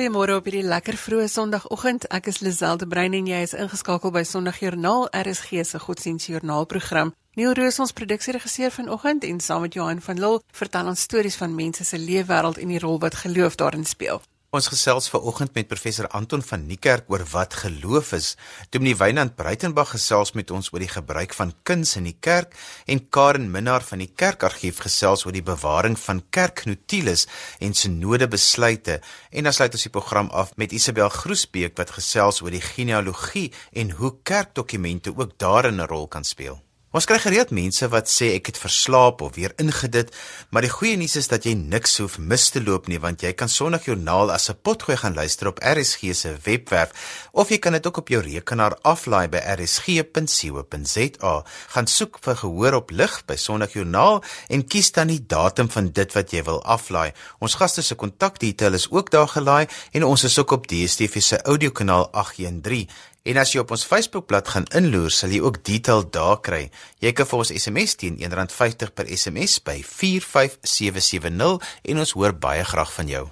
Goeiemôre op hierdie lekker vroeë Sondagoggend. Ek is Liselde Brein en jy is ingeskakel by Sondagjoernaal RSG se godsdienstjoernaalprogram. Neil Roos ons produksieregisseur vanoggend en saam met Johan van Lille vertel ons stories van mense se leefwêreld en die rol wat geloof daarin speel. Ons gesels ver oggend met professor Anton van Niekerk oor wat geloof is. Dominee Wynand Breitenberg gesels met ons oor die gebruik van kuns in die kerk en Karen Minnar van die Kerkargief gesels oor die bewaring van kerknotules en synode besluite. En dan sluit ons die program af met Isabel Groesbeek wat gesels oor die genealogie en hoe kerkdokumente ook daarin 'n rol kan speel. Ons kry gereeld mense wat sê ek het verslaap of weer ingedit, maar die goeie nuus is dat jy niks hoef mis te loop nie want jy kan Sondagjoernaal as 'n potgooi gaan luister op RSG se webwerf of jy kan dit ook op jou rekenaar aflaai by rsg.co.za. Gaan soek vir gehoor op lig by Sondagjoernaal en kies dan die datum van dit wat jy wil aflaai. Ons gaste se kontakdetail is ook daar gelaai en ons is ook op DStv se audiokanaal 813. En as jy op ons Facebookblad gaan inloer, sal jy ook detail daar kry. Jy kan vir ons SMS teen R1.50 per SMS by 45770 en ons hoor baie graag van jou.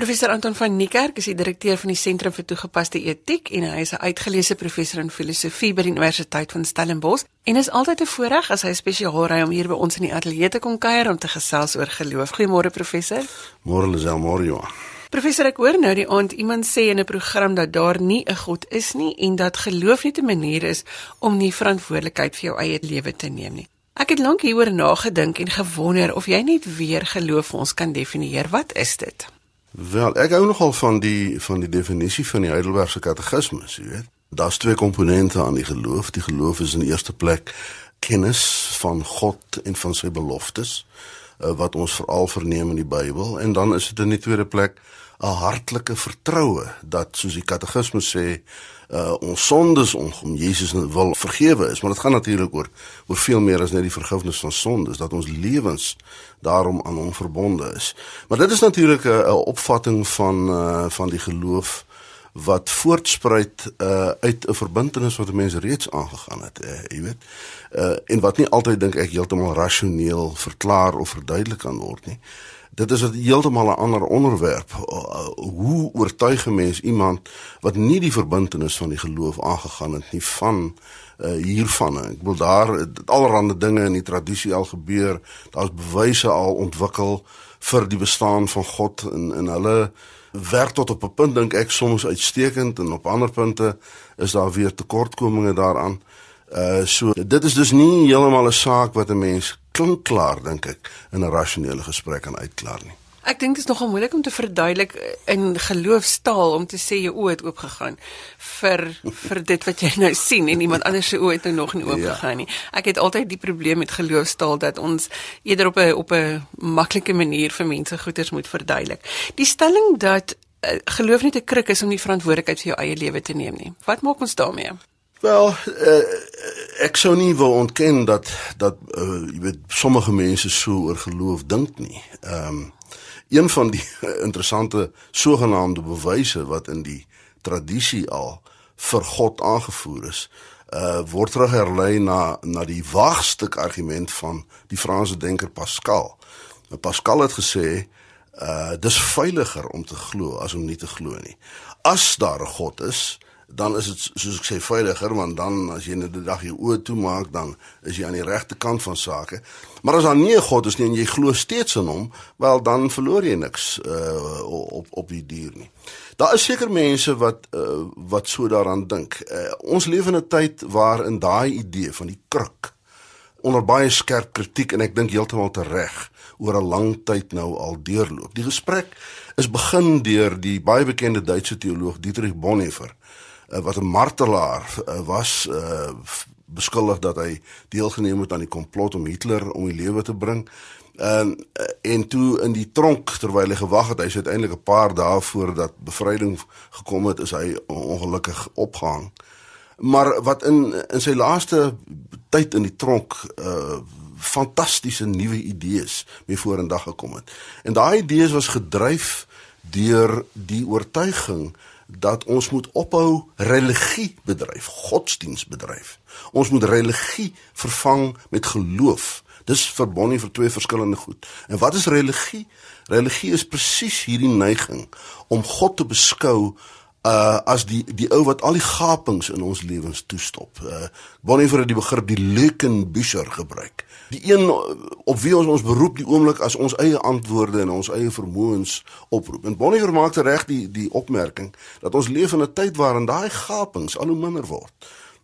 Professor Anton van Niekerk is die direkteur van die Sentrum vir Toegepaste Etiek en hy is 'n uitgeleese professor in filosofie by die Universiteit van Stellenbosch en is altyd 'n voorreg as hy spesiaal ry om hier by ons in die ateljee te kom kuier om te gesels oor geloof. Goeiemôre professor. Môre Lisel, môre Johan. Professor, ek hoor nou die aand iemand sê in 'n program dat daar nie 'n God is nie en dat geloof net 'n manier is om nie verantwoordelikheid vir jou eie lewe te neem nie. Ek het lank hieroor nagedink en gewonder of jy net weer geloof vir ons kan definieer. Wat is dit? Wel, ek hou nogal van die van die definisie van die Heidelbergse Katekismus, jy weet. Daar's twee komponente aan die geloof. Die geloof is in eerste plek kennis van God en van sy beloftes uh, wat ons veral verneem in die Bybel en dan is dit in die tweede plek 'n hartlike vertroue dat soos die Katekismus sê, uh ons sondes om Jesus wil vergewe is, maar dit gaan natuurlik oor oor veel meer as net die vergifnis van sondes, dat ons lewens daarom aan hom verbonde is. Maar dit is natuurlik 'n opvatting van uh van die geloof wat voortspruit uh uit 'n verbintenis wat mense reeds aangegaan het, uh, jy weet. Uh en wat nie altyd dink ek heeltemal rasioneel verklaar of verduidelik kan word nie dit is 'n heeltemal 'n ander onderwerp. Uh, hoe oortuig 'n mens iemand wat nie die verbintenis van die geloof aangegaan het nie van uh, hiervan? Ek wil daar allerlei dinge in die tradisie al gebeur. Daar's bewyse al ontwikkel vir die bestaan van God en en hulle werk tot op 'n punt dink ek soms uitstekend en op ander punte is daar weer tekortkominge daaraan. Uh so dit is dus nie heeltemal 'n saak wat 'n mens klink klaar dink ek in 'n rasionele gesprek kan uitklaar nie. Ek dink dit is nogal moeilik om te verduidelik in geloofstaal om te sê jou oë het oopgegaan vir vir dit wat jy nou sien en iemand anders se oë het nou nog nie oopgegaan ja. nie. Ek het altyd die probleem met geloofstaal dat ons eerder op 'n op 'n maklike manier vir mense goeders moet verduidelik. Die stelling dat uh, geloof nie te krik is om nie verantwoordelikheid vir jou eie lewe te neem nie. Wat maak ons daarmee? Wel, uh, ek sou nie wil ontken dat dat uh, jy weet sommige mense so oor geloof dink nie. Ehm um, een van die interessante sogenaamde bewyse wat in die tradisie al vir God aangevoer is, uh word terugherlei na na die waagstuk argument van die Franse denker Pascal. Nou Pascal het gesê uh dis veiliger om te glo as om nie te glo nie. As daar 'n God is, dan is dit soos ek sê veiliger want dan as jy net die dag jou oë toemaak dan is jy aan die regte kant van sake. Maar as daar nie 'n God is nie en jy glo steeds in hom, wel dan verloor jy niks uh op op die dier nie. Daar is seker mense wat uh wat so daaraan dink. Uh, ons leef in 'n tyd waarin daai idee van die kruk onder baie skerp kritiek en ek dink heeltemal reg oor 'n lang tyd nou al deurloop. Die gesprek is begin deur die baie bekende Duitse teoloog Dietrich Bonhoeffer wat 'n martelaar uh, was uh, beskuldig dat hy deelgeneem het aan die komplot om Hitler om die lewe te bring. En en toe in die tronk terwyl hy gewag het, hy's uiteindelik 'n paar dae voor dat bevryding gekom het, is hy ongelukkig opgehang. Maar wat in in sy laaste tyd in die tronk uh fantastiese nuwe idees mee vorendag gekom het. En daai idees was gedryf deur die oortuiging dat ons moet ophou religie bedryf, godsdiens bedryf. Ons moet religie vervang met geloof. Dis verbonde vir twee verskillende goed. En wat is religie? Religie is presies hierdie neiging om God te beskou uh as die die ou wat al die gapings in ons lewens toestop. Uh Bonhoeffer het die begrip die Leukenbuscher gebruik. Die een op wie ons ons beroep die oomblik as ons eie antwoorde en ons eie vermoëns oproep. En Bonhoeffer maak reg die die opmerking dat ons leef in 'n tyd waarin daai gapings al hoe minder word.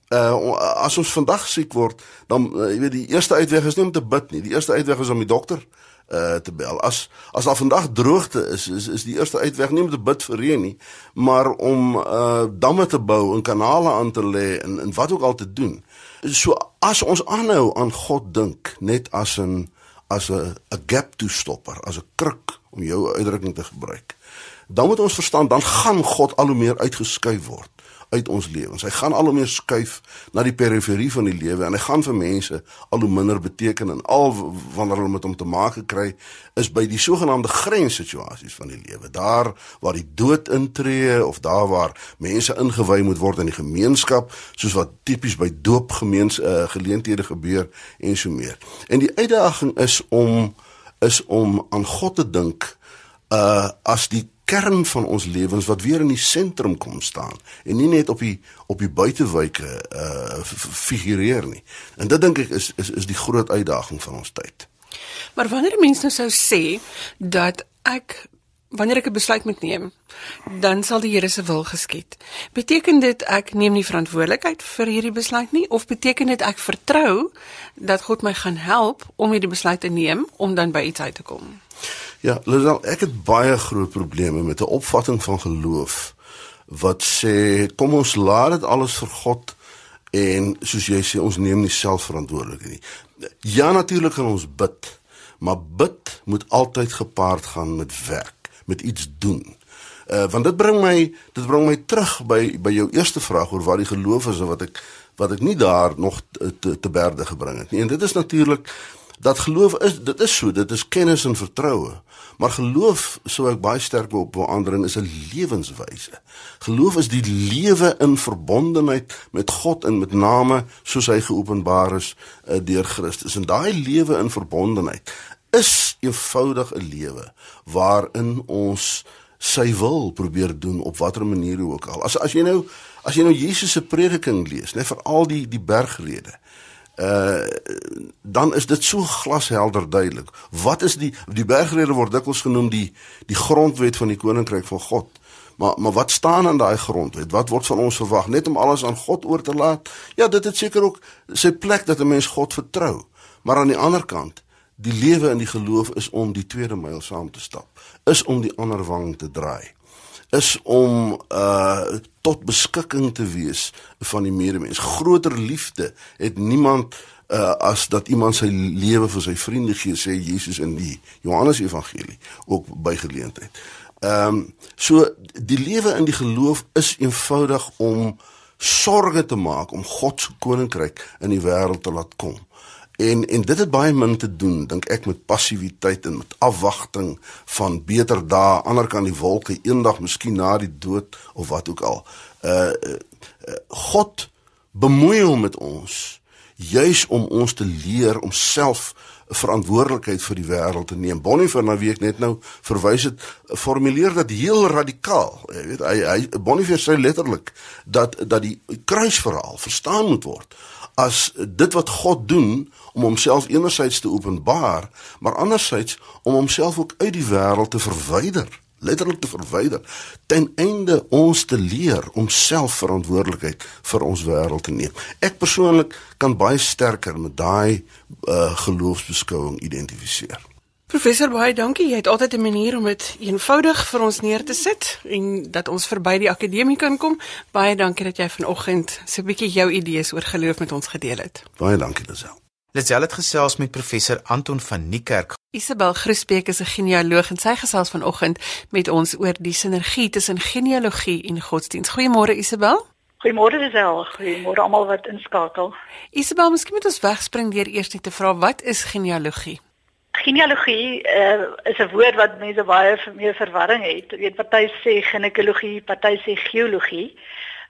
Uh as ons vandag siek word, dan uh, jy weet die eerste uitweg is nie om te bid nie. Die eerste uitweg is om die dokter uh te bel. As as daar vandag droogte is, is is die eerste uitweg nie om te bid vir reën nie, maar om uh damme te bou en kanale aan te lê en en wat ook al te doen. So as ons aanhou aan God dink net as 'n as 'n 'n gap to stopper, as 'n kruk om jou uitdrukking te gebruik. Dan moet ons verstaan dan gaan God al hoe meer uitgeskuif word uit ons lewens. Hy gaan al hoe meer skuif na die periferie van die lewe en hy gaan vir mense al hoe minder beteken en al wanneer hulle met hom te maak kry is by die sogenaamde grenssituasies van die lewe. Daar waar die dood intree of daar waar mense ingewy moet word in die gemeenskap, soos wat tipies by doopgemeens uh, geleenthede gebeur en so meer. En die uitdaging is om is om aan God te dink uh as die kern van ons lewens wat weer in die sentrum kom staan en nie net op die op die buitewyke uh figureer nie. En dit dink ek is is is die groot uitdaging van ons tyd. Maar wanneer mense nou sou sê dat ek wanneer ek 'n besluit moet neem, dan sal die Here se wil geskied. Beteken dit ek neem nie verantwoordelikheid vir hierdie besluit nie of beteken dit ek vertrou dat God my gaan help om hierdie besluit te neem om dan by iets uit te kom? Ja, Lisel, ek het baie groot probleme met 'n opvatting van geloof wat sê kom ons laat dit alles vir God en soos jy sê ons neem nie self verantwoordelikheid nie. Ja, natuurlik kan ons bid, maar bid moet altyd gepaard gaan met werk, met iets doen. Uh want dit bring my dit bring my terug by by jou eerste vraag oor wat die geloof is en wat ek wat ek nie daar nog te te berde gebring het nie. En dit is natuurlik dat geloof is dit is so dit is kennis en vertroue. Maar geloof sou ek baie sterk op verander is 'n lewenswyse. Geloof is die lewe in verbondenheid met God en met name soos hy geopenbaar is uh, deur Christus. En daai lewe in verbondenheid is eenvoudig 'n lewe waarin ons sy wil probeer doen op watter manier ook al. As as jy nou as jy nou Jesus se prediking lees net vir al die die bergrede uh dan is dit so glashelder duidelik. Wat is die die bergrede word dikwels genoem die die grondwet van die koninkryk van God. Maar maar wat staan in daai grondwet? Wat word van ons verwag? Net om alles aan God oor te laat? Ja, dit het seker ook sy plek dat 'n mens God vertrou. Maar aan die ander kant, die lewe in die geloof is om die tweede myl saam te stap. Is om die ander wang te draai is om uh tot beskikking te wees van die medemens. Groter liefde het niemand uh as dat iemand sy lewe vir sy vriende gee, sê Jesus in die Johannes Evangelie ook by geleentheid. Ehm um, so die lewe in die geloof is eenvoudig om sorge te maak om God se koninkryk in die wêreld te laat kom. En en dit het baie min te doen dink ek met passiwiteit en met afwagting van beter dae ander kan die wolke eendag miskien na die dood of wat ook al. Uh, uh God bemoei hom met ons juis om ons te leer om self verantwoordelikheid vir die wêreld te neem. Boniface na wie ek net nou verwys het, formuleer dit heel radikaal. Jy weet hy hy Boniface sê letterlik dat dat die kruisverhaal verstaan moet word as dit wat God doen om homself enerzijds te openbaar, maar anderzijds om homself ook uit die wêreld te verwyder, letterlik te verwyder, ten einde ons te leer om self verantwoordelikheid vir ons wêreld te neem. Ek persoonlik kan baie sterker met daai uh, geloofsbeskouing identifiseer. Professor baie dankie. Jy het altyd 'n manier om dit eenvoudig vir ons neer te sit en dat ons verby die akademie kan kom. Baie dankie dat jy vanoggend so 'n bietjie jou idees oor geloof met ons gedeel het. Baie dankie, Lisel. Lisel het gesels met professor Anton van Niekerk. Isabel Groesbeek is 'n genealoog en sy gesels vanoggend met ons oor die sinergie tussen genealogie en godsdienst. Goeiemôre Isabel. Goeiemôre Lisel. Goeiemôre almal wat inskakel. Isabel, miskien moet ons wegspring deur eers net te vra wat is genealogie? Genealogie uh, is 'n woord wat mense baie meer verwarring het. Jy weet party sê ginekologie, party sê geologie.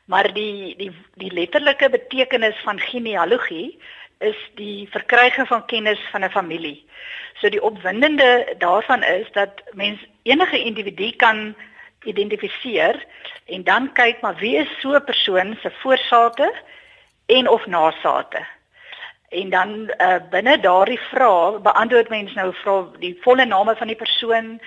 Maar die die die letterlike betekenis van genealogie is die verkryging van kennis van 'n familie. So die opwindende daarvan is dat mens enige individu kan identifiseer en dan kyk maar wie is so 'n persoon se voorsate en of nasate. En dan uh, binne daardie vraag beantwoord mens nou vra die volle name van die persoon,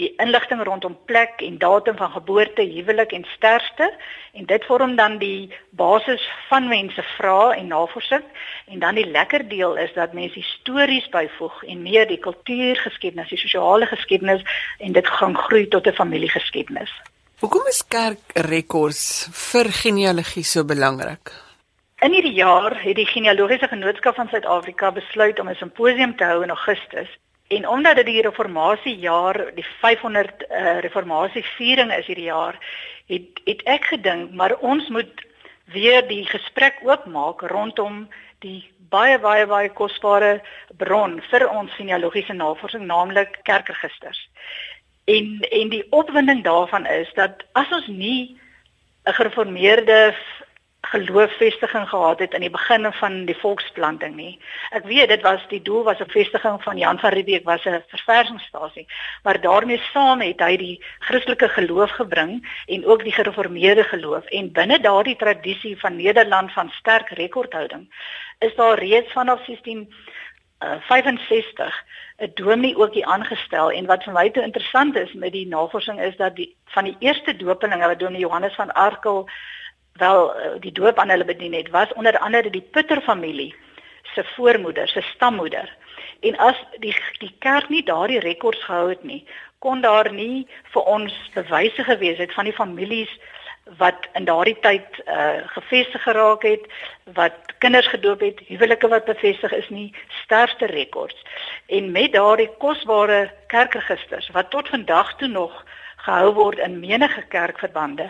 die inligting rondom plek en datum van geboorte, huwelik en sterfte en dit vorm dan die basis van mense vrae en navorsing en dan die lekker deel is dat mense stories byvoeg en meer die kultuurgeskiedenis, die sosiale geskiedenis en dit gaan groei tot 'n familiegeskiedenis. Hoekom is kerkrekords vir genealogie so belangrik? In hierdie jaar het die genealogiese genootskap van Suid-Afrika besluit om 'n simposium te hou in Augustus En omdat dit die reformasiejaar, die 500 uh, eh, reformasieviering is hierdie jaar, het het ek gedink maar ons moet weer die gesprek oopmaak rondom die baie baie baie kosbare bron vir ons genealogiese navorsing, naamlik kerkregisters. En en die opwinding daarvan is dat as ons nie 'n gereformeerde geloofsvestiging gehad het in die begin van die volksplanting nie. Ek weet dit was die doel was 'n vestiging van Jan van Riebeeck was 'n verversingsstasie, maar daarmee saam het hy die Christelike geloof gebring en ook die gereformeerde geloof en binne daardie tradisie van Nederland van sterk rekordhouding is daar reeds vanaf 16 uh, 65 'n dominee ook hier aangestel en wat vir my te interessant is met die navorsing is dat die van die eerste dopelinge wat dominee Johannes van Arkel wel eh, die doop aan hulle bedien het was onder andere die Putter familie se voormoeder, se stammoeder. En as die die kerk nie daardie rekords gehou het nie, kon daar nie vir ons bewyse gewees het van die families wat in daardie tyd uh gevestig geraak het, wat kinders gedoop het, huwelike wat bevestig is nie, sterfte rekords. En met daardie kosbare kerkregisters wat tot vandag toe nog gehou word in menige kerkverbande,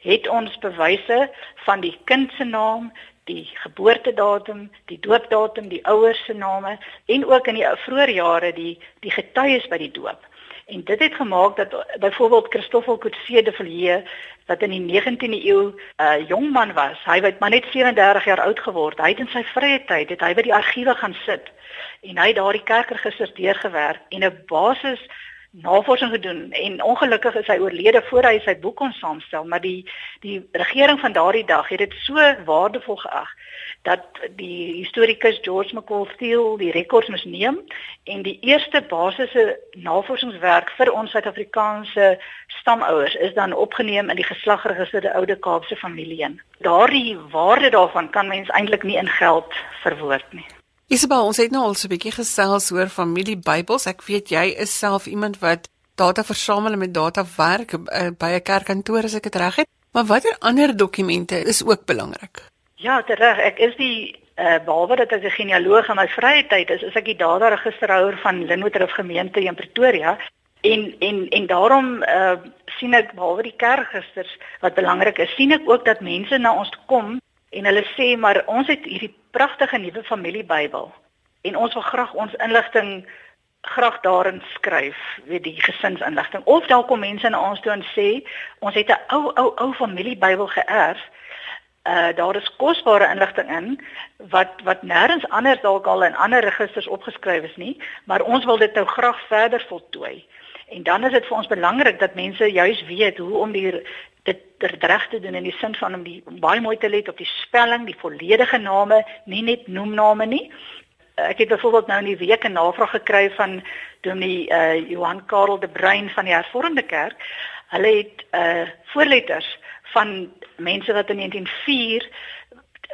het ons bewyse van die kind se naam, die geboortedatum, die doopdatum, die ouers se name en ook in die vroeë jare die die getuies by die doop. En dit het gemaak dat byvoorbeeld Christoffel Coetzee de Villiers wat in die 19de eeu 'n uh, jong man was, hy het maar net 34 jaar oud geword. Hy het in sy vrye tyd het hy by die argiewe gaan sit en hy het daardie kerkregisters deurgewerk en 'n basis navorsing gedoen en ongelukkig is hy oorlede voor hy sy boek kon saamstel maar die die regering van daardie dag het dit so waardevol geag dat die historikus George McCall Steele die rekords moes neem en die eerste basiese navorsingswerk vir ons Suid-Afrikaanse stamouers is dan opgeneem in die geslagregister die Oude Kaapse familie. Daardie waarde daarvan kan mens eintlik nie in geld verwoord nie. Isabel, ons het nou al so 'n bietjie gesels oor familie Bybels. Ek weet jy is self iemand wat data versamel en met data werk uh, by 'n kerkkantoor as ek dit reg het. Maar watter ander dokumente is ook belangrik? Ja, reg. Ek is die uh, behalwe dat ek 'n genealoog in my vrye tyd is, is ek die data registerhouer van Linwoodrif gemeente in Pretoria. En en en daarom uh, sien ek behalwe die kerkregisters wat belangrik is, sien ek ook dat mense na ons kom en hulle sê maar ons het hierdie pragtige nuwe familiebybel en ons wil graag ons inligting graag daarin skryf, weet die gesinsinligting. Of dalk kom mense na ons toe en sê ons het 'n ou ou ou familiebybel geërf. Uh daar is kosbare inligting in wat wat nêrens anders dalk al in ander registers opgeskryf is nie, maar ons wil dit nou graag verder voltooi. En dan is dit vir ons belangrik dat mense juis weet hoe om die dit reg te doen in die sin van om die baie mooi te let op die spelling, die volledige name, nie net noemname nie. Ek het byvoorbeeld nou in die week 'n navraag gekry van Dominee uh, Johan Karel de Bruin van die Hervormde Kerk. Hulle het uh voorletters van mense wat in 1904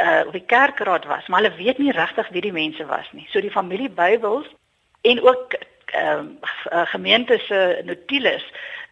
uh die kerkraad was, maar hulle weet nie regtig wie die mense was nie. So die familie Bybels en ook ehm uh, gemeente se notules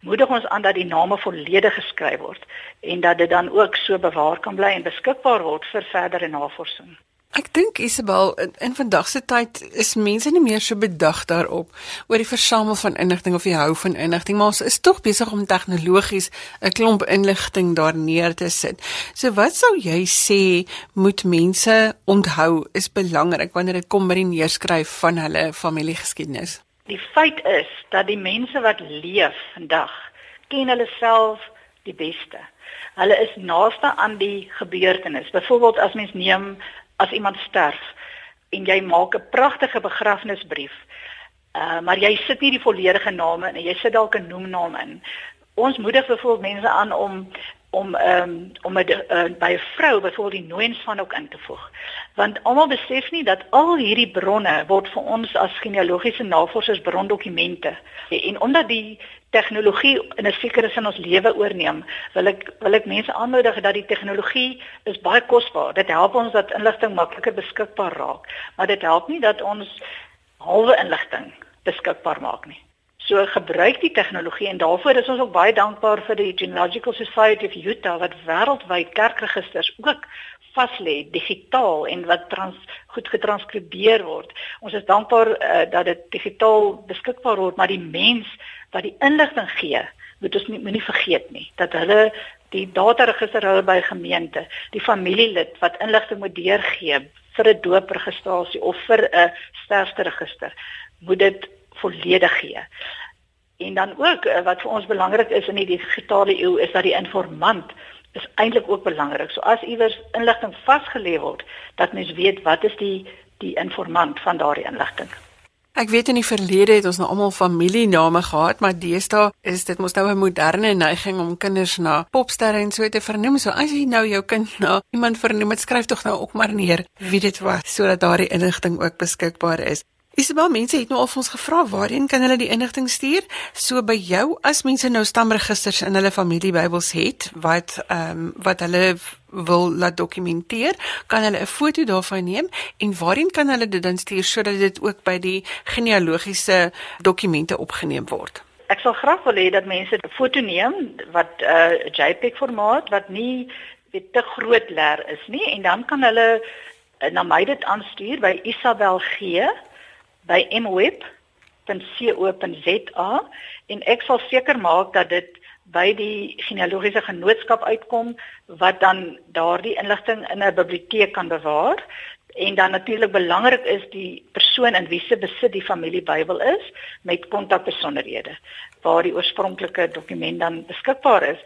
moedig ons aan dat die name volledig geskryf word en dat dit dan ook so bewaar kan bly en beskikbaar word vir verdere navorsing. Ek dink Isabel in, in vandag se tyd is mense nie meer so bedag daarop oor die versamel van inligting of die hou van inligting, maar ons is tog besig om tegnologies 'n klomp inligting daar neer te sit. So wat sou jy sê moet mense onthou is belangrik wanneer dit kom by die neerskryf van hulle familiegeskiedenis? Die feit is dat die mense wat leef vandag ken hulle self die beste. Hulle is naaste aan die gebeurtenis. Byvoorbeeld as mens neem as iemand sterf en jy maak 'n pragtige begrafnisbrief. Uh maar jy sit nie die volledige name in en jy sit dalk 'n noemnaam in. Ons moedig byvoorbeeld mense aan om om ehm um, om 'n uh, by 'n vrou byvoorbeeld die nooiens van ook in te voeg. Want almal besef nie dat al hierdie bronne word vir ons as genealogiese navorsers brondokumente. En omdat die tegnologie in 'n sekere sin ons lewe oorneem, wil ek wil ek mense aanmoedig dat die tegnologie is baie kosbaar. Dit help ons dat inligting makliker beskikbaar raak, maar dit help nie dat ons halwe inligting beskikbaar maak nie. So gebruik die tegnologie en daarvoor is ons ook baie dankbaar vir die Genealogical Society of Utah wat wêreldwyd kerkregisters ook vas lê digitaal en wat trans goed getranskribeer word. Ons is dankbaar uh, dat dit digitaal beskikbaar word, maar die mens wat die inligting gee, moet ons nie moenie vergeet nie dat hulle die dataregister hou by gemeente, die familielid wat inligting moet deurgee vir 'n doopregistrasie of vir 'n sterfteregister, moet dit volledig gee. En dan ook uh, wat vir ons belangrik is in die digitale eeu is dat die informant is eintlik ook belangrik. So as iewers inligting vasgelê word, dat mens weet wat is die die informant van daardie inligting. Ek weet in die verlede het ons nou almal familiename gehad, maar deesdae is dit mos nou 'n moderne neiging om kinders na popsterre en so te vernoem. So as jy nou jou kind na iemand vernoem, skryf tog nou ook maar neer wie dit was sodat daardie inligting ook beskikbaar is. Isabel, mense het nou al vir ons gevra waarheen kan hulle die inligting stuur? So by jou as mense nou stamregisters in hulle familiebybels het wat ehm um, wat hulle wil laat dokumenteer, kan hulle 'n foto daarvan neem en waarheen kan hulle dit dan stuur sodat dit ook by die genealogiese dokumente opgeneem word? Ek sal graag wil hê dat mense 'n foto neem wat 'n uh, JPEG formaat wat nie weet te groot leer is nie en dan kan hulle uh, na my dit aanstuur by Isabel G by mweb.co.za en ek sal seker maak dat dit by die genealogiese genootskap uitkom wat dan daardie inligting in 'n biblioteek kan bewaar en dan natuurlik belangrik is die persoon in wie se besit die familiebybel is met kontakbesonderhede waar die oorspronklike dokument dan beskikbaar is.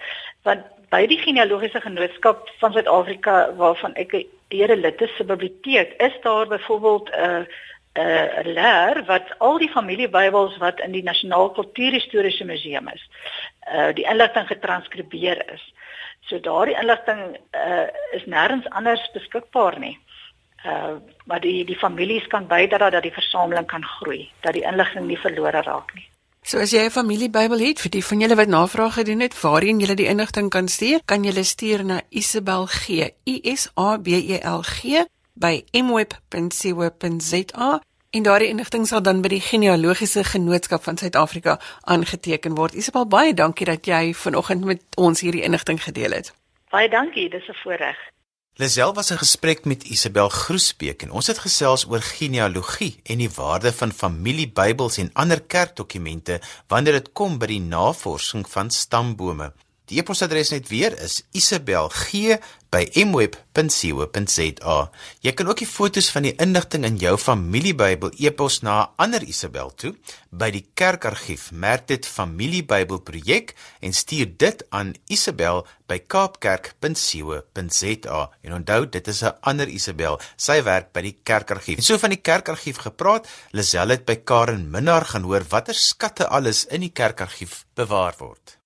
Want by die genealogiese genootskap van Suid-Afrika waarvan ek 'n ere lid is se biblioteek is daar byvoorbeeld 'n uh, uh, leer wat al die familiebybels wat in die Nasionaal Kultuurhistoriese Museum is, uh die inligting getranskribeer is. So daardie inligting uh is nêrens anders beskikbaar nie. Uh maar die die families kan bydra dat die versameling kan groei, dat die inligting nie verlore raak nie. So as jy 'n familiebybel het vir die van julle wat navraag gedoen het waarheen jy die inligting kan stuur, kan jy stuur na Isabel G. I S A B E L G by mweb.co.za En daardie inligting sal dan by die genealogiese genootskap van Suid-Afrika aangeteken word. Isabel, baie dankie dat jy vanoggend met ons hierdie inligting gedeel het. Baie dankie, dis 'n voorreg. Lisel was 'n gesprek met Isabel Groesbeek en ons het gesels oor genealogie en die waarde van familiebybels en ander kerkdokumente wanneer dit kom by die navorsing van stambome. Die e-posadres net weer is isabelg@mweb.co.za. Jy kan ook die foto's van die inligting in jou familiebybel e-pos na ander Isabel toe by die kerkargief. Merk dit familiebybelprojek en stuur dit aan isabel@kaapkerk.co.za. En onthou, dit is 'n ander Isabel. Sy werk by die kerkargief. En so van die kerkargief gepraat, Lisel het by Karen Minnar gaan hoor watter skatte alles in die kerkargief bewaar word.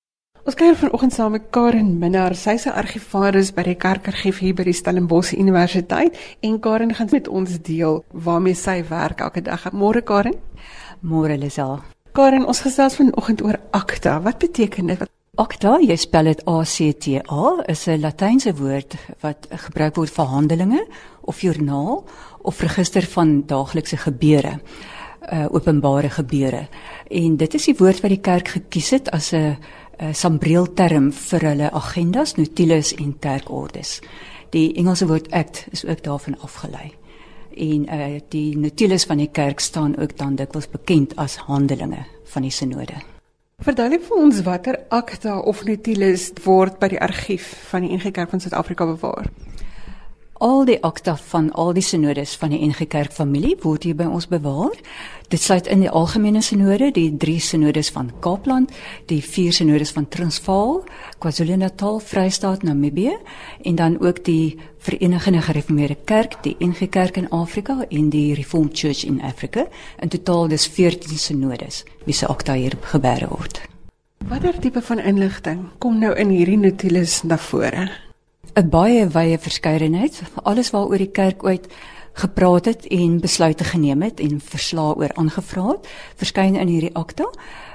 Ons kuier vanoggend saam met Karen Minnar. Sy's 'n argivaris by die Kerkargief hier by die Stellenbosch Universiteit en Karen gaan met ons deel waarmee sy werk elke dag. Môre Karen? Môre Lisel. Karen, ons gesels vanoggend oor akta. Wat beteken dit? Akta, jy spel dit A C T A, is 'n Latynse woord wat gebruik word vir handelinge of joernaal of register van daaglikse gebeure uh openbare gebeure. En dit is die woord wat die kerk gekies het as 'n uh, sambreelterm vir hulle agendas, notules en kerkordes. Die Engelse woord act is ook daarvan afgelei. En uh die notules van die kerk staan ook dan dikwels bekend as Handelinge van die sinode. Verduidelik vir ons watter akta of notules word by die argief van die NG Kerk van Suid-Afrika bewaar al die akta van al die sinodes van die NG Kerk familie word hier by ons bewaar. Dit sluit in die algemene sinode, die drie sinodes van Kaapland, die vier sinodes van Transvaal, KwaZulu-Natal, Vrystaat, Namibië en dan ook die Verenigde Gereformeerde Kerk, die NG Kerk in Afrika en die Reformed Church in Africa. In totaal dis 14 sinodes wie se akta hier gebeere word. Watter tipe van inligting kom nou in hierdie notules na vore? 'n baie wye verskeidenheid, alles waaroor die kerk ooit gepraat het en besluite geneem het en verslae oor aangevra het, verskyn in hierdie akta.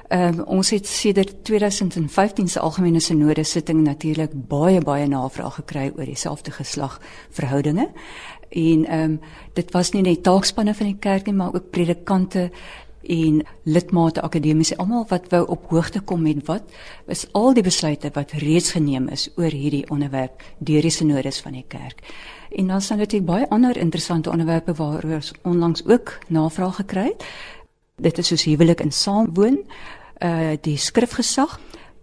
Ehm um, ons het sedert 2015 se algemene sinode sitting natuurlik baie baie navraag gekry oor dieselfde geslag verhoudinge. En ehm um, dit was nie net taakspanne van die kerk nie, maar ook predikante en lidmate akademiese almal wat wou op hoogte kom met wat is al die besluite wat reeds geneem is oor hierdie onderwerp deur die sinodes van die kerk. En dan sal dit baie ander interessante onderwerpe waaroor ons onlangs ook navraag gekry het. Dit is soos huwelik en saamwoon, uh die skrifgesag,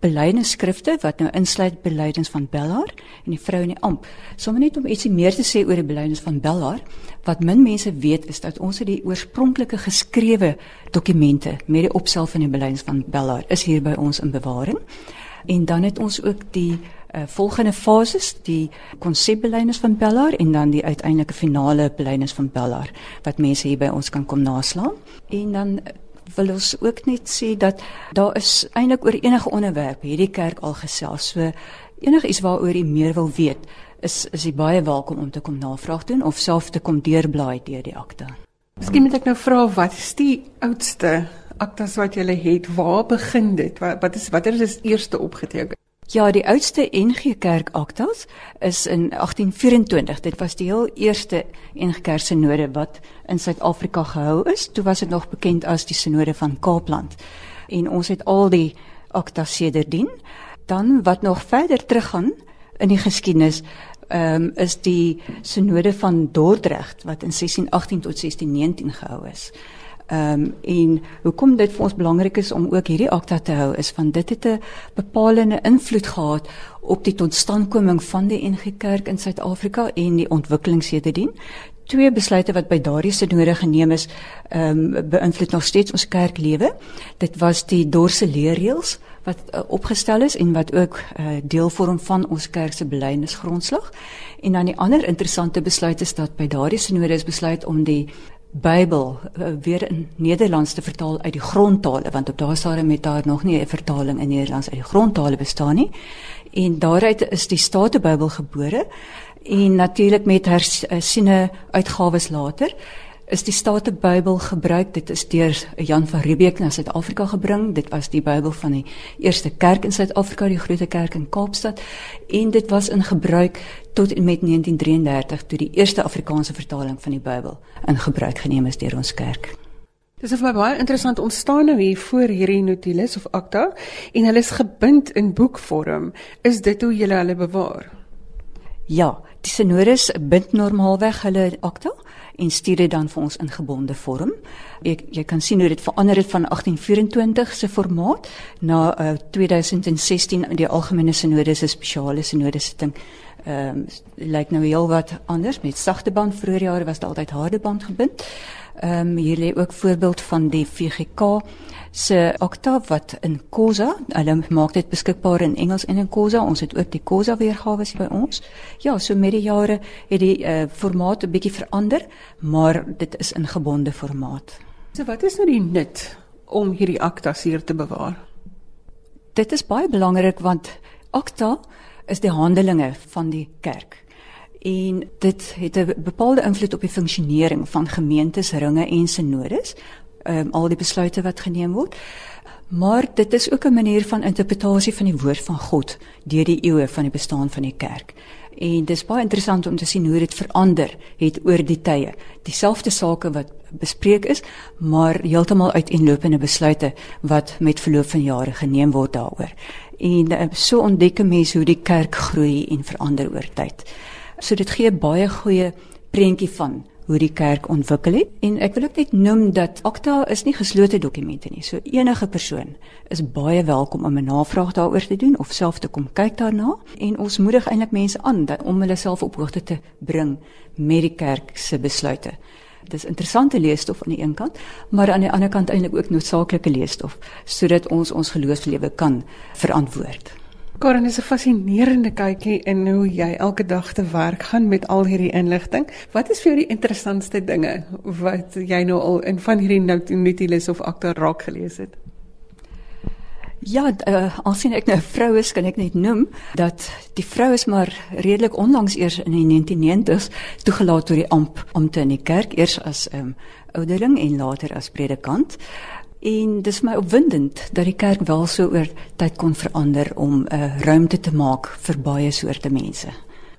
belydenisskrifte wat nou insluit belydens van Bellaar en die vrou in die amp. Sommige net om ietsie meer te sê oor die belydens van Bellaar, wat min mense weet is dat ons het die oorspronklike geskrewe dokumente met die opstel van die belydens van Bellaar is hier by ons in bewaring. En dan het ons ook die uh, volgende fases, die konsepbelydens van Bellaar en dan die uiteindelike finale belydens van Bellaar wat mense hier by ons kan kom naslaan. En dan wil ons ook net sê dat daar is eintlik oor enige onderwerp hierdie kerk al gesels. So enigiets waaroor jy meer wil weet, is is jy baie welkom om te kom navraag doen of self te kom deurblaai deur die akte. Miskien moet ek nou vra wat is die oudste aktas wat jy het? Waar begin dit? Wat, wat is watter is eerste opgeteken? Ja, die oudste NG Kerk aktas is in 1824. Dit was die heel eerste NG Kerk sinode wat in Suid-Afrika gehou is. Toe was dit nog bekend as die sinode van Kaapland. En ons het al die aktas sedertdien. Dan wat nog verder teruggaan in die geskiedenis, ehm um, is die sinode van Dordrecht wat in 1618 tot 1619 gehou is. Ehm um, en hoekom dit vir ons belangrik is om ook hierdie akta te hou is want dit het 'n bepalende invloed gehad op die totstandkoming van die NG Kerk in Suid-Afrika en die ontwikkeling sedertdien. Twee besluite wat by daardie sinode geneem is, ehm um, beïnvloed nog steeds ons kerklewe. Dit was die Dorse leerreëls wat uh, opgestel is en wat ook uh, deel vorm van ons kerk se belydenisgrondslag. En dan die ander interessante besluit is dat by daardie sinode is besluit om die Bybel uh, weer in Nederlands te vertaal uit die grondtale want op daardie stadium het daar nog nie 'n vertaling in Nederlands uit die grondtale bestaan nie. En daaruit is die Statebybel gebore en natuurlik met hersiene uitgawes later is die Statebybel gebruik. Dit is deur Jan van Riebeeck na Suid-Afrika gebring. Dit was die Bybel van die eerste kerk in Suid-Afrika, die Grote Kerk in Kaapstad en dit was in gebruik tot en met 1933 toe die eerste Afrikaanse vertaling van die Bybel in gebruik geneem is deur ons kerk. Dis vir my baie interessant ontstaan nou hier voor hierdie notules of akta en hulle is gebind in boekvorm. Is dit hoe julle hulle bewaar? Ja, die sinodes bind normaalweg hulle akta en stuur dit dan vir ons in gebonde vorm. Ek jy kan sien hoe dit verander het van 1824 se formaat na uh, 2016 die algemene sinode se spesiale sinode sitting ehm um, lyk nou heel wat anders met sagte band vroeër jare was dit altyd harde band gebind. Ehm um, hier lê ook voorbeeld van die VGK se akta wat in Khoza, hulle maak dit beskikbaar in Engels en in Khoza. Ons het ook die Khoza weergawe by ons. Ja, so met die jare het die uh, formaat 'n bietjie verander, maar dit is in gebonde formaat. So wat is nou die nut om hierdie akta hier te bewaar? Dit is baie belangrik want akta is die handelinge van die kerk. En dit het 'n bepaalde invloed op die funksionering van gemeentes, ringe en sinodes, um, al die besluite wat geneem word. Maar dit is ook 'n manier van interpretasie van die woord van God deur die eeue van die bestaan van die kerk. En dis baie interessant om te sien hoe dit verander het oor die tye. Dieselfde sake wat bespreek is, maar heeltemal uiteenlopende besluite wat met verloop van jare geneem word daaroor en uh, so ontdek 'n mens hoe die kerk groei en verander oor tyd. So dit gee baie goeie prentjie van hoe die kerk ontwikkel het en ek wil ook net noem dat Akta is nie geslote dokumente nie. So enige persoon is baie welkom om 'n navraag daaroor te doen of self te kom kyk daarna en ons moedig eintlik mense aan dat om hulle self op hoogte te bring met die kerk se besluite. Dit is interessante leesstof aan die een kant, maar aan die ander kant eintlik ook noodsaaklike leesstof sodat ons ons geloofslewe kan verantwoord. Karen is 'n fascinerende kykie in hoe jy elke dag te werk gaan met al hierdie inligting. Wat is vir jou die interessantste dinge wat jy nou al in van hierdie Nautilus of Akta raak gelees het? Ja, uh, as sien ek nou 'n vrou is, kan ek net noem dat die vrou is maar redelik onlangs eers in die 1990s toegelaat tot die amp om te in die kerk eers as 'n um, ehm, ouderling en later as predikant. En dis my opwindend dat die kerk wel so oor tyd kon verander om 'n uh, eh, ruimte te maak vir baie soorte mense.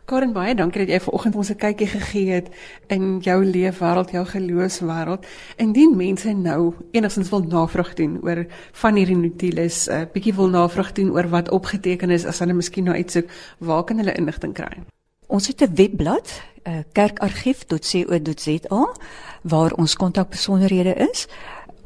Karen baie dankie dat jy vanoggend ons 'n kykie gegee het in jou leefwêreld, jou geloofswêreld. Indien mense nou enigstens wil navraag doen oor van hierdie Nautilus, 'n uh, eh, bietjie wil navraag doen oor wat opgeteken is, as hulle miskien nou uitsoek, waar kan hulle inligting kry? Ons het 'n webblad, uh, kerkargief.co.za waar ons kontakbesonderhede is.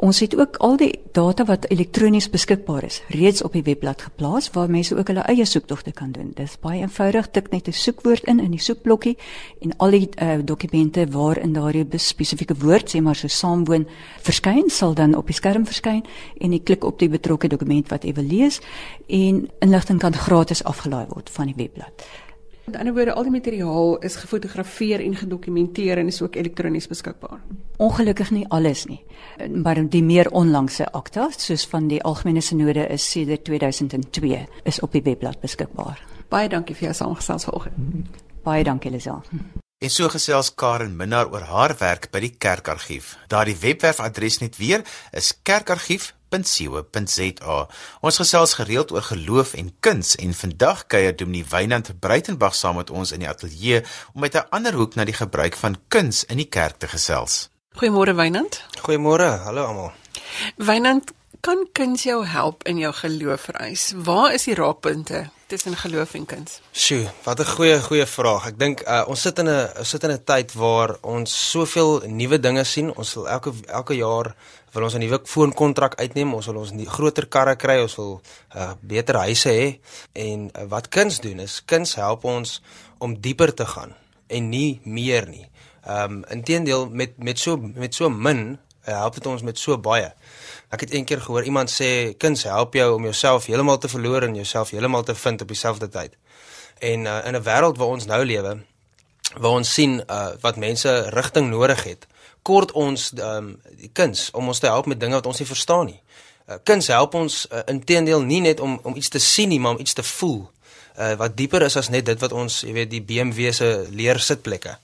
Ons het ook al die data wat elektronies beskikbaar is reeds op die webblad geplaas waar mense ook hulle eie soektogte kan doen. Dit is baie eenvoudig, tik net 'n soekwoord in in die soekblokkie en al die uh, dokumente waarin daardie spesifieke woord sê maar so saamwoon verskyn sal dan op die skerm verskyn en jy klik op die betrokke dokument wat jy wil lees en inligting kan gratis afgelaai word van die webblad. Met ander woorde, al die materiaal is gefotografeer en gedokumenteer en is ook elektronies beskikbaar. Ongelukkig nie alles nie, maar die meer onlangse akta, soos van die algemene sinode is sedert 2002, is op die webblad beskikbaar. Baie dankie vir jou saamgesels vanoggend. Baie dankie Lisel. En so gesels Karen Minnar oor haar werk by die Kerkargief. Daardie webwerfadres net weer is kerkargief www.co.za. Ons gesels gereeld oor geloof en kuns en vandag kuier Dominee Wynand Breitenberg saam met ons in die ateljee om met 'n ander hoek na die gebruik van kuns in die kerk te gesels. Goeiemôre Wynand. Goeiemôre, hallo almal. Wynand, kan kuns jou help in jou geloof vereis? Waar is die raakpunte tussen geloof en kuns? Sjoe, wat 'n goeie goeie vraag. Ek dink uh, ons sit in 'n sit in 'n tyd waar ons soveel nuwe dinge sien. Ons wil elke elke jaar wil ons 'n nuwe foonkontrak uitneem, ons wil ons groter karre kry, ons wil uh, beter huise hê. En uh, wat kuns doen is kuns help ons om dieper te gaan en nie meer nie. Ehm um, inteendeel met met so met so min uh, help dit ons met so baie. Ek het eendag gehoor iemand sê kuns help jou om jouself heeltemal te verloor en jouself heeltemal te vind op dieselfde tyd. En uh, in 'n wêreld waar ons nou lewe, waar ons sien uh, wat mense rigting nodig het, kort ons um, die kuns om ons te help met dinge wat ons nie verstaan nie. Uh, kuns help ons uh, inteendeel nie net om om iets te sien nie, maar om iets te voel. Uh, wat dieper is as net dit wat ons, jy weet, die BMW se leer sitplekke.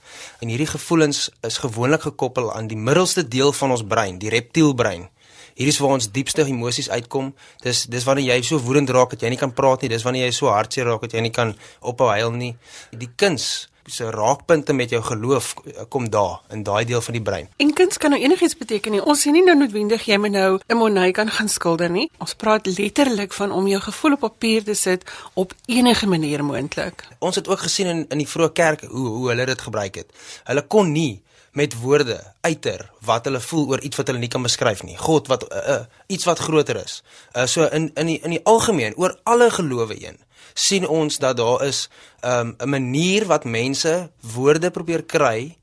En hierdie gevoelens is gewoonlik gekoppel aan die middelste deel van ons brein, die reptielbrein. Hier is waar ons diepste emosies uitkom. Dis dis wanneer jy so woedend raak dat jy nie kan praat nie. Dis wanneer jy so hartseer raak dat jy nie kan ophou huil nie. Die kuns se raakpunte met jou geloof kom daar in daai deel van die brein. En kuns kan nou enigiets beteken nie. Ons sê nie nou noodwendig jy moet nou 'n monai kan gaan skilder nie. Ons praat letterlik van om jou gevoel op papier te sit op enige manier moontlik. Ons het ook gesien in in die vroeë kerk hoe hoe hulle dit gebruik het. Hulle kon nie met woorde uiter wat hulle voel oor iets wat hulle nie kan beskryf nie. God wat uh, uh, iets wat groter is. Uh, so in in die in die algemeen oor alle gelowe heen sien ons dat daar is um, 'n manier wat mense woorde probeer kry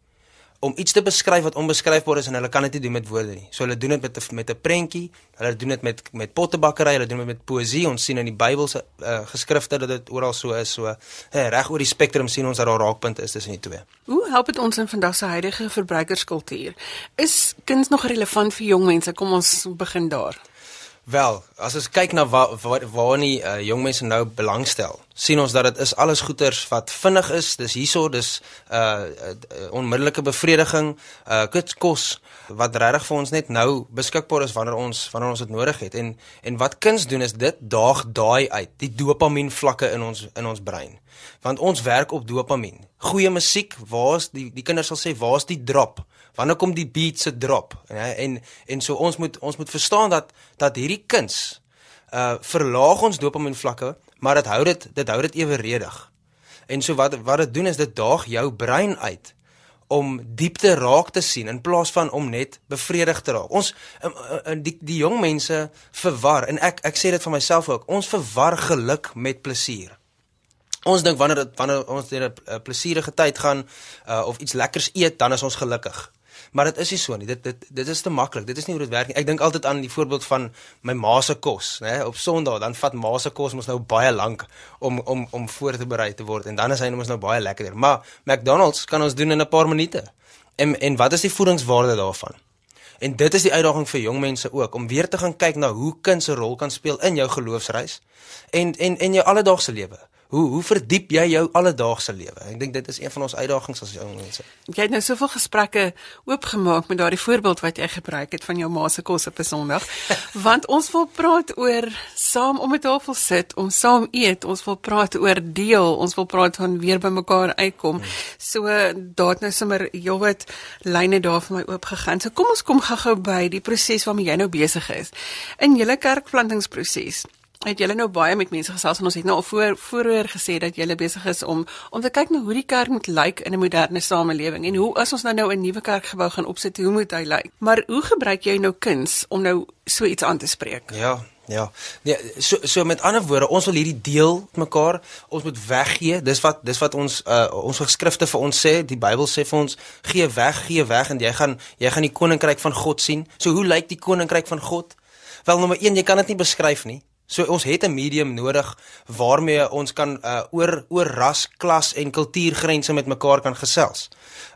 om iets te beskryf wat onbeskryfbaar is en hulle kan dit nie doen met woorde nie. So hulle doen dit met met 'n prentjie, hulle doen dit met met pottebakkery, hulle doen dit met poësie. Ons sien in die Bybelse uh, geskrifte dat dit oral so is. So uh, reg oor die spektrum sien ons dat daar raakpunte is tussen die twee. Hoe help dit ons in vandag se huidige verbruikerskultuur? Is kuns nog relevant vir jong mense? Kom ons begin daar. Wel, as ons kyk na waar waar, waar nie uh, jong mense nou belangstel, sien ons dat dit is alles goeters wat vinnig is. Dis hierso, dis uh, uh onmiddellike bevrediging, uh kos wat regtig vir ons net nou beskikbaar is wanneer ons wanneer ons dit nodig het. En en wat kuns doen is dit daag daai uit, die dopamien vlakke in ons in ons brein. Want ons werk op dopamien. Goeie musiek, waar's die die kinders sal sê, waar's die drop? wanneer kom die beat se drop en en en so ons moet ons moet verstaan dat dat hierdie kuns uh verlaag ons dopamien vlakke maar dit hou dit dit hou dit eweredig en so wat wat dit doen is dit daag jou brein uit om diepte raak te sien in plaas van om net bevredig te raak. Ons um, uh, die die jong mense verwar en ek ek sê dit vir myself ook. Ons verwar geluk met plesier. Ons dink wanneer dit wanneer ons deur 'n plesierige tyd gaan uh, of iets lekkers eet, dan is ons gelukkig. Maar dit is nie so nie. Dit dit dit is te maklik. Dit is nie hoe dit werk nie. Ek dink altyd aan die voorbeeld van my ma se kos, né? Op Sondag dan vat ma se kos mos nou baie lank om om om voor te berei te word en dan is hy mos nou baie lekkerder. Maar McDonald's kan ons doen in 'n paar minute. En en wat is die voedingswaarde daarvan? En dit is die uitdaging vir jong mense ook om weer te gaan kyk na hoe kuns 'n rol kan speel in jou geloofsreis en en en jou alledaagse lewe. Hoe hoe verdiep jy jou alledaagse lewe? Ek dink dit is een van ons uitdagings as jong mense. Jy het nou soveel gesprekke oopgemaak met daardie voorbeeld wat jy gebruik het van jou ma se kos op 'n Sondag. Want ons wil praat oor saam om 'n tafel sit, om saam eet, ons wil praat oor deel, ons wil praat van weer by mekaar uitkom. Hmm. So daat nou sommer heelwat lyne daar vir my oop gegaan. So kom ons kom gou-gou by die proses waarmee jy nou besig is. In julle kerkplantingsproses het julle nou baie met mense gesels en ons het nou al voor vooroor gesê dat julle besig is om om te kyk na hoe die kerk moet lyk in 'n moderne samelewing en hoe as ons nou nou 'n nuwe kerkgebou gaan opsit, hoe moet hy lyk? Maar hoe gebruik jy nou kuns om nou so iets aan te spreek? Ja, ja. Nee, so so met ander woorde, ons wil hierdie deel mekaar, ons moet weggee. Dis wat dis wat ons uh ons geskrifte vir ons sê, die Bybel sê vir ons, gee weg, gee weg en jy gaan jy gaan die koninkryk van God sien. So hoe lyk die koninkryk van God? Wel nommer 1, jy kan dit nie beskryf nie. So ons het 'n medium nodig waarmee ons kan uh, oor oor ras, klas en kultuurgrense met mekaar kan gesels.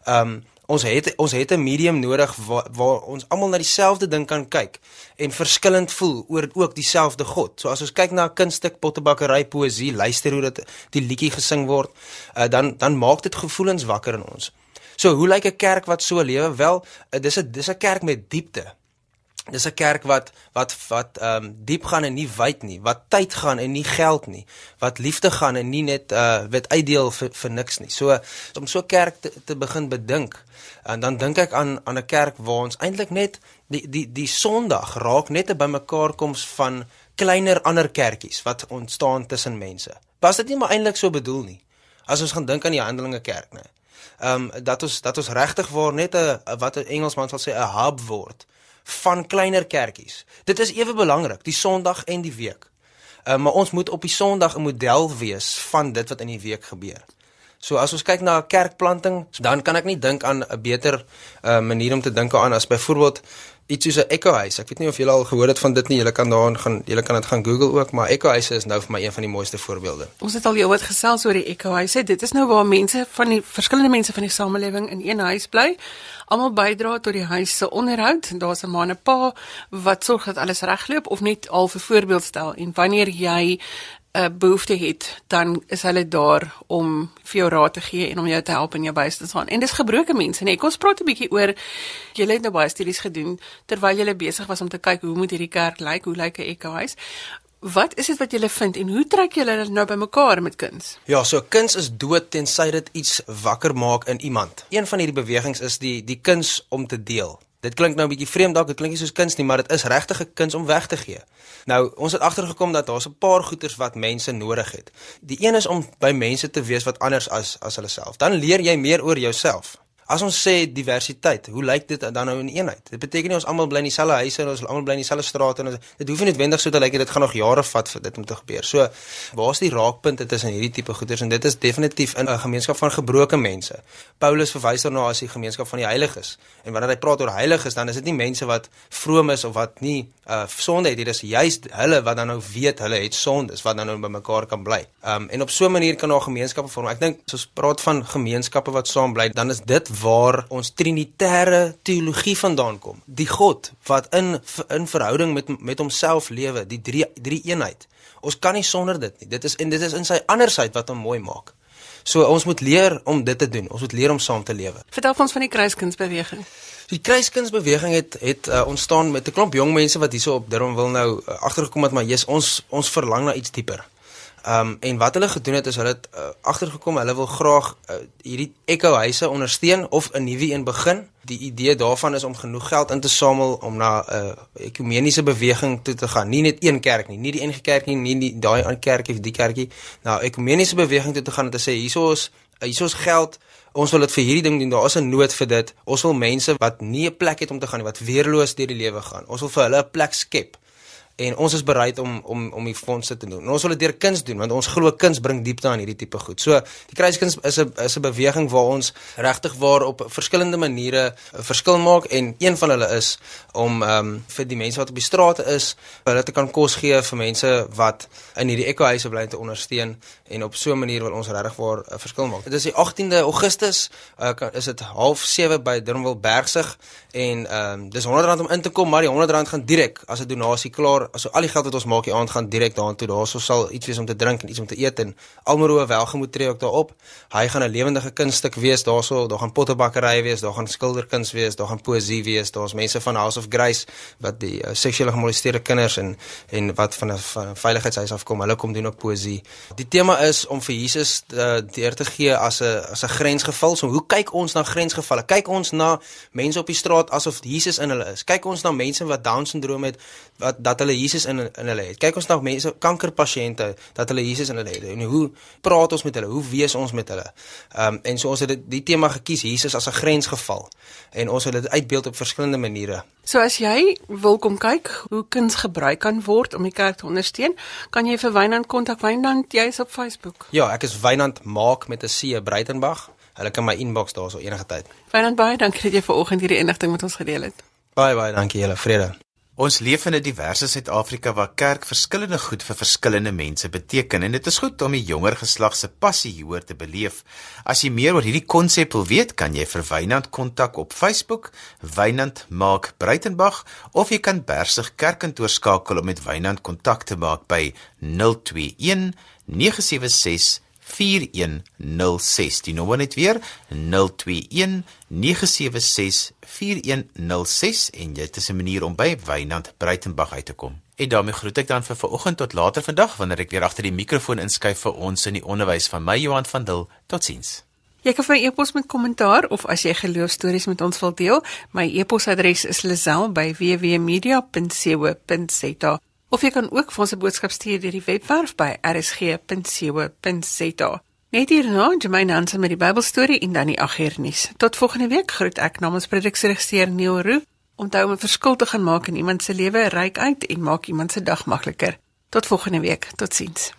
Um ons het ons het 'n medium nodig waar, waar ons almal na dieselfde ding kan kyk en verskillend voel oor ook dieselfde God. So as ons kyk na 'n kunststuk, pottebakkery, poësie, luister hoe dit die liedjie gesing word, uh, dan dan maak dit gevoelens wakker in ons. So hoe lyk 'n kerk wat so lewe? Wel, uh, dis 'n dis 'n kerk met diepte. Dis 'n kerk wat wat wat ehm um, diep gaan en nie wyd nie, wat tyd gaan en nie geld nie, wat liefde gaan en nie net uh wat uitdeel vir vir niks nie. So om so kerk te, te begin bedink. En dan dink ek aan aan 'n kerk waar ons eintlik net die die die Sondag raak net 'n bymekaarkoms van kleiner ander kerkies wat ontstaan tussen mense. Was dit nie maar eintlik so bedoel nie? As ons gaan dink aan die Handelinge kerk, né? Ehm um, dat ons dat ons regtig waar net 'n wat 'n Engelsman sal sê 'n hub word van kleiner kerkies. Dit is ewe belangrik, die Sondag en die week. Uh, maar ons moet op die Sondag 'n model wees van dit wat in die week gebeur. So as ons kyk na 'n kerkplanting, dan kan ek nie dink aan 'n beter uh, manier om te dink aan as byvoorbeeld iets soos 'n Echo House. Ek weet nie of julle al gehoor het van dit nie. Julle kan daarin gaan, julle kan dit gaan Google ook, maar Echo House is nou vir my een van die mooiste voorbeelde. Ons het al jou wat gesels oor die Echo House. Dit is nou waar mense van die verskillende mense van die samelewing in een huis bly. Almal bydra tot die huis se onderhoud. Daar's 'n man en 'n pa wat sorg dat alles regloop of net al vir voorbeeld stel. En wanneer jy 'n behoefte het, dan is hulle daar om vir jou raad te gee en om jou te help in jou beste te staan. En dis gebroke mense, nee. Kom ons praat 'n bietjie oor julle het nou baie studies gedoen terwyl julle besig was om te kyk hoe moet hierdie kerk lyk, hoe lyk 'n ekhuis? Wat is dit wat julle vind en hoe trek julle dit nou bymekaar met kuns? Ja, so kuns is dood tensy dit iets wakker maak in iemand. Een van hierdie bewegings is die die kuns om te deel. Dit klink nou 'n bietjie vreemd dalk, dit klink nie soos kuns nie, maar dit is regtig 'n kuns om weg te gee. Nou, ons het agtergekom dat daar's 'n paar goeders wat mense nodig het. Die een is om by mense te wees wat anders as as hulle self. Dan leer jy meer oor jouself. As ons sê diversiteit, hoe lyk dit dan nou in eenheid? Dit beteken nie ons almal bly in dieselfde huise en ons almal bly in dieselfde strate en dit hoef nie noodwendig so te lyk dit gaan nog jare vat vir dit om te gebeur. So, waar's die raakpunte tussen hierdie tipe goeders en dit is definitief in 'n gemeenskap van gebroke mense. Paulus verwys daarna as die gemeenskap van die heiliges. En wanneer hy praat oor heiliges, dan is dit nie mense wat vroom is of wat nie uh sonde het nie. Dit is juist hulle wat dan nou weet hulle het sondes wat dan nou by mekaar kan bly. Um en op so 'n manier kan daar gemeenskappe vorm. Ek dink as ons praat van gemeenskappe wat saam bly, dan is dit waar ons trinitêre teologie vandaan kom. Die God wat in in verhouding met met homself lewe, die drie drie eenheid. Ons kan nie sonder dit nie. Dit is en dit is in sy andersheid wat hom mooi maak. So ons moet leer om dit te doen. Ons moet leer om saam te lewe. Vertel ons van die kruiskunsbeweging. Die kruiskunsbeweging het het uh, ontstaan met 'n klomp jong mense wat hierso op Durban wil nou uh, agtergekom het maar jy's ons ons verlang na iets dieper. Um en wat hulle gedoen het is hulle het uh, agtergekom hulle wil graag uh, hierdie Echo huise ondersteun of 'n nuwe een begin. Die idee daarvan is om genoeg geld in te samel om na 'n uh, ekumeniese beweging toe te gaan. Nie net een kerk nie, nie die NG Kerk nie, nie die daai ander kerkie of die kerkie. Nou ekumeniese beweging toe te gaan en te sê hierso is Hier is geld. Ons wil dit vir hierdie ding doen. Daar is 'n nood vir dit. Ons wil mense wat nie 'n plek het om te gaan nie, wat weerloos deur die lewe gaan. Ons wil vir hulle 'n plek skep en ons is bereid om om om die fondse te doen. En ons wil dit deur kuns doen want ons glo kuns bring diepte aan hierdie tipe goed. So die kruiskuns is 'n is 'n beweging waar ons regtig waar op verskillende maniere 'n verskil maak en een van hulle is om ehm um, vir die mense wat op die strate is, hulle te kan kos gee vir mense wat in hierdie ekohuise bly te ondersteun en op so 'n manier wil ons regtig waar 'n verskil maak. Dit is die 18de Augustus, uh, is dit 07:30 by Durbanville Bergsig en ehm um, dis R100 om in te kom, maar die R100 gaan direk as 'n donasie klaar so al die geld wat ons maak die aand gaan direk daartoe. Daarso sal iets wees om te drink en iets om te eet en Almero welgemoed tree ook daarop. Hy gaan 'n lewendige kunststuk wees daarso. Daar gaan pottebakkerye wees, daar gaan skilderkuns wees, daar gaan poësie wees. Daar's mense van House of Grace wat die uh, seksuele gemolesteerde kinders en en wat van 'n veiligheidshuis afkom. Hulle kom doen ook poësie. Die tema is om vir Jesus uh, deur te gee as 'n as 'n grensgeval. So hoe kyk ons na grensgevalle? Kyk ons na mense op die straat asof Jesus in hulle is. Kyk ons na mense wat down syndroom het wat dat hulle Jesus in in hulle het. Kyk ons na mense kankerpasiënte dat hulle Jesus in hulle het. En hoe praat ons met hulle? Hoe wees ons met hulle? Ehm um, en so ons het dit die tema gekies Jesus as 'n grensgeval en ons het dit uitbeeld op verskillende maniere. So as jy wil kom kyk hoe kuns gebruik kan word om die kerk te ondersteun, kan jy vir Wynand kontak Wynand jy's op Facebook. Ja, ek is Wynand maak met 'n C Breitenberg. Hulle kan my inbox daarso enige tyd. Wynand baie dankie dat jy vanoggend hierdie inligting met ons gedeel het. Baie baie dankie julle vrede. Ons leef in 'n diverse Suid-Afrika waar kerk verskillende goed vir verskillende mense beteken en dit is goed om die jonger geslag se passie hieroor te beleef. As jy meer oor hierdie konsep wil weet, kan jy vir Wynand kontak op Facebook, Wynand maak Breitenberg of jy kan Bersig Kerkkantoor skakel om met Wynand kontak te maak by 021 976 4106. Die nommer net weer 021 976 4106 en dit is 'n manier om by Wynand Breitenberg uit te kom. En daarmee groet ek dan vir vanoggend tot later vandag wanneer ek weer agter die mikrofoon inskuif vir ons in die onderwys van my Johan van Dil. Totsiens. Jy kan my e-pos met kommentaar of as jy geloofstories met ons wil deel, my e-posadres is lazel@wwmedia.co.za. Of jy kan ook vir ons 'n boodskap stuur deur die webwerf by rsg.co.za. Net hierna, Jermaine Hansen met die Bybelstorie en dan die agternuus. Tot volgende week groet ek namens produksieregisseur Neil Roo. Onthou om 'n verskil te gaan maak in iemand se lewe, ryk uit en maak iemand se dag makliker. Tot volgende week. Totsiens.